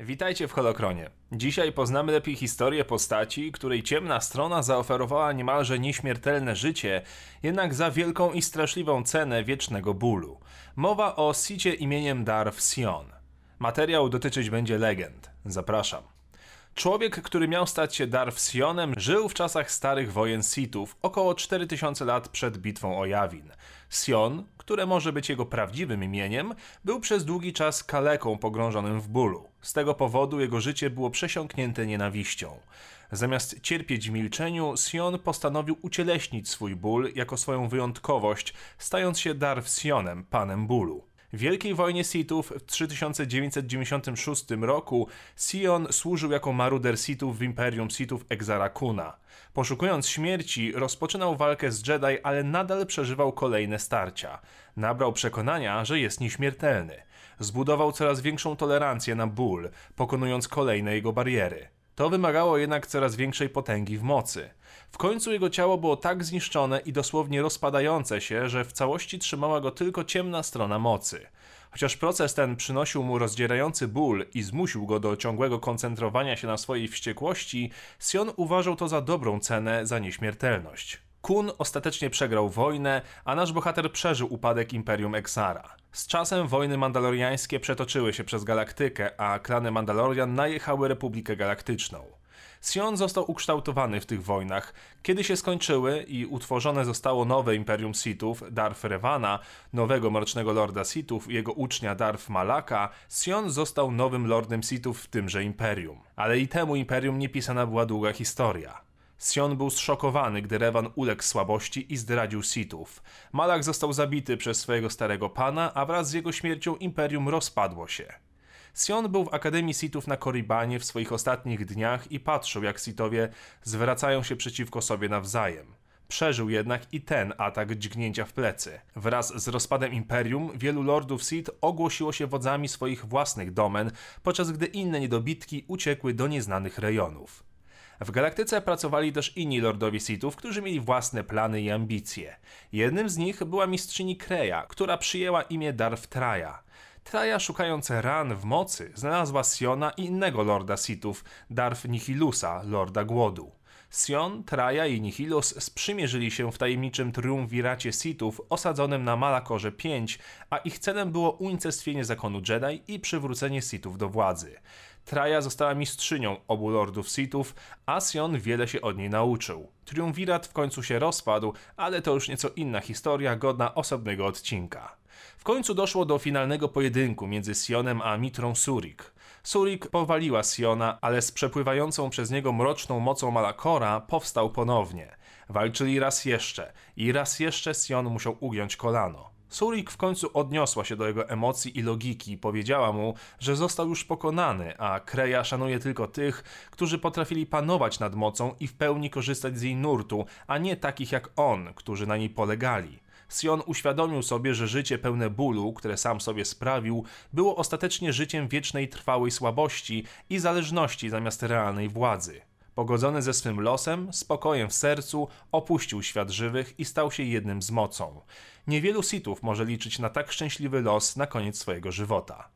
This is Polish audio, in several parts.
Witajcie w Holokronie. Dzisiaj poznamy lepiej historię postaci, której ciemna strona zaoferowała niemalże nieśmiertelne życie, jednak za wielką i straszliwą cenę wiecznego bólu. Mowa o Sicie imieniem Darth Sion. Materiał dotyczyć będzie legend. Zapraszam. Człowiek, który miał stać się Darth Sionem, żył w czasach starych wojen Sithów, około 4000 lat przed bitwą o Jawin. Sion, które może być jego prawdziwym imieniem, był przez długi czas kaleką pogrążonym w bólu. Z tego powodu jego życie było przesiąknięte nienawiścią. Zamiast cierpieć w milczeniu, Sion postanowił ucieleśnić swój ból jako swoją wyjątkowość, stając się Darth Sionem, panem bólu. Wielkiej Wojnie Sithów w 3996 roku Sion służył jako maruder Sithów w Imperium Sithów Exarakuna. Poszukując śmierci, rozpoczynał walkę z Jedi, ale nadal przeżywał kolejne starcia. Nabrał przekonania, że jest nieśmiertelny. Zbudował coraz większą tolerancję na ból, pokonując kolejne jego bariery. To wymagało jednak coraz większej potęgi w mocy. W końcu jego ciało było tak zniszczone i dosłownie rozpadające się, że w całości trzymała go tylko ciemna strona mocy. Chociaż proces ten przynosił mu rozdzierający ból i zmusił go do ciągłego koncentrowania się na swojej wściekłości, Sion uważał to za dobrą cenę za nieśmiertelność. Kun ostatecznie przegrał wojnę, a nasz bohater przeżył upadek Imperium Exara. Z czasem wojny mandaloriańskie przetoczyły się przez galaktykę, a klany Mandalorian najechały Republikę Galaktyczną. Sion został ukształtowany w tych wojnach. Kiedy się skończyły i utworzone zostało nowe Imperium Sithów, Darth Revana, nowego Mrocznego Lorda Sithów i jego ucznia Darth Malaka, Sion został nowym Lordem Sithów w tymże Imperium. Ale i temu Imperium nie pisana była długa historia. Sion był zszokowany, gdy Revan uległ słabości i zdradził Sithów. Malak został zabity przez swojego starego pana, a wraz z jego śmiercią Imperium rozpadło się. Sion był w Akademii Sithów na Koribanie w swoich ostatnich dniach i patrzył, jak Sithowie zwracają się przeciwko sobie nawzajem. Przeżył jednak i ten atak dźgnięcia w plecy. Wraz z rozpadem imperium wielu lordów Sith ogłosiło się wodzami swoich własnych domen, podczas gdy inne niedobitki uciekły do nieznanych rejonów. W galaktyce pracowali też inni lordowie Sithów, którzy mieli własne plany i ambicje. Jednym z nich była mistrzyni Kreja, która przyjęła imię Darth Traja. Traja, szukając ran w mocy, znalazła Siona i innego lorda Sithów, Darth Nihilusa, lorda głodu. Sion, Traja i Nihilus sprzymierzyli się w tajemniczym triumviracie Sithów osadzonym na Malakorze 5, a ich celem było unicestwienie zakonu Jedi i przywrócenie Sithów do władzy. Traja została mistrzynią obu lordów Sithów, a Sion wiele się od niej nauczył. Triumvirat w końcu się rozpadł, ale to już nieco inna historia, godna osobnego odcinka. W końcu doszło do finalnego pojedynku między Sionem a Mitrą Surik. Surik powaliła Siona, ale z przepływającą przez niego mroczną mocą Malakora powstał ponownie. Walczyli raz jeszcze i raz jeszcze Sion musiał ugiąć kolano. Surik w końcu odniosła się do jego emocji i logiki i powiedziała mu, że został już pokonany, a Kreja szanuje tylko tych, którzy potrafili panować nad mocą i w pełni korzystać z jej nurtu, a nie takich jak on, którzy na niej polegali. Sion uświadomił sobie, że życie pełne bólu, które sam sobie sprawił, było ostatecznie życiem wiecznej trwałej słabości i zależności zamiast realnej władzy. Pogodzony ze swym losem, spokojem w sercu, opuścił świat żywych i stał się jednym z mocą. Niewielu Sithów może liczyć na tak szczęśliwy los na koniec swojego żywota.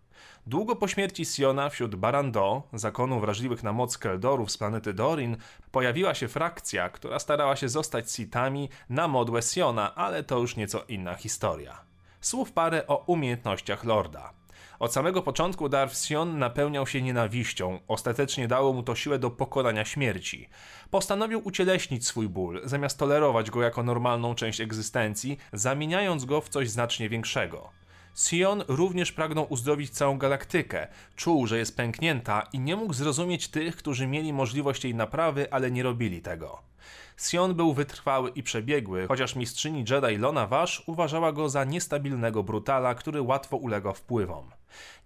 Długo po śmierci Siona wśród Barando, zakonu wrażliwych na moc Keldorów z planety Dorin, pojawiła się frakcja, która starała się zostać Sithami na modłę Siona, ale to już nieco inna historia. Słów parę o umiejętnościach Lorda. Od samego początku Darth Sion napełniał się nienawiścią, ostatecznie dało mu to siłę do pokonania śmierci. Postanowił ucieleśnić swój ból, zamiast tolerować go jako normalną część egzystencji, zamieniając go w coś znacznie większego. Sion również pragnął uzdrowić całą galaktykę. Czuł, że jest pęknięta i nie mógł zrozumieć tych, którzy mieli możliwość jej naprawy, ale nie robili tego. Sion był wytrwały i przebiegły, chociaż mistrzyni Jedi Lona Vash uważała go za niestabilnego brutala, który łatwo ulega wpływom.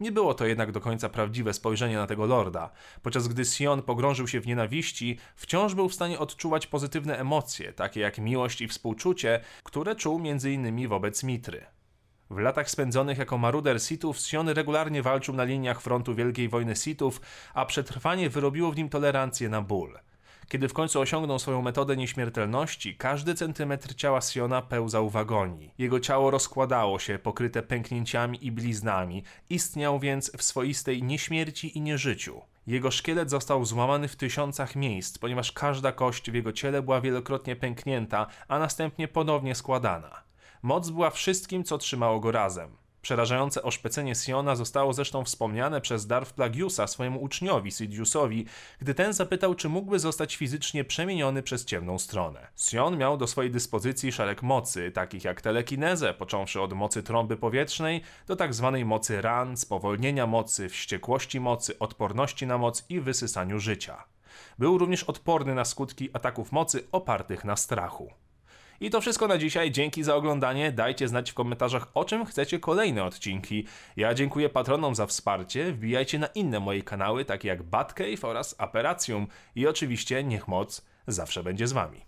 Nie było to jednak do końca prawdziwe spojrzenie na tego lorda. Podczas gdy Sion pogrążył się w nienawiści, wciąż był w stanie odczuwać pozytywne emocje, takie jak miłość i współczucie, które czuł m.in. wobec Mitry. W latach spędzonych jako maruder Sithów Sion regularnie walczył na liniach frontu Wielkiej Wojny Sithów, a przetrwanie wyrobiło w nim tolerancję na ból. Kiedy w końcu osiągnął swoją metodę nieśmiertelności, każdy centymetr ciała Siona pełzał w agonii. Jego ciało rozkładało się, pokryte pęknięciami i bliznami, istniał więc w swoistej nieśmierci i nieżyciu. Jego szkielet został złamany w tysiącach miejsc, ponieważ każda kość w jego ciele była wielokrotnie pęknięta, a następnie ponownie składana. Moc była wszystkim, co trzymało go razem. Przerażające oszpecenie Siona zostało zresztą wspomniane przez Darth Plagiusa swojemu uczniowi Sidious'owi, gdy ten zapytał, czy mógłby zostać fizycznie przemieniony przez ciemną stronę. Sion miał do swojej dyspozycji szereg mocy, takich jak telekinezę, począwszy od mocy trąby powietrznej, do tak zwanej mocy ran, spowolnienia mocy, wściekłości mocy, odporności na moc i wysysaniu życia. Był również odporny na skutki ataków mocy opartych na strachu. I to wszystko na dzisiaj. Dzięki za oglądanie. Dajcie znać w komentarzach, o czym chcecie kolejne odcinki. Ja dziękuję patronom za wsparcie. Wbijajcie na inne moje kanały, takie jak Batcave oraz Aperacjum. I oczywiście niech moc zawsze będzie z wami.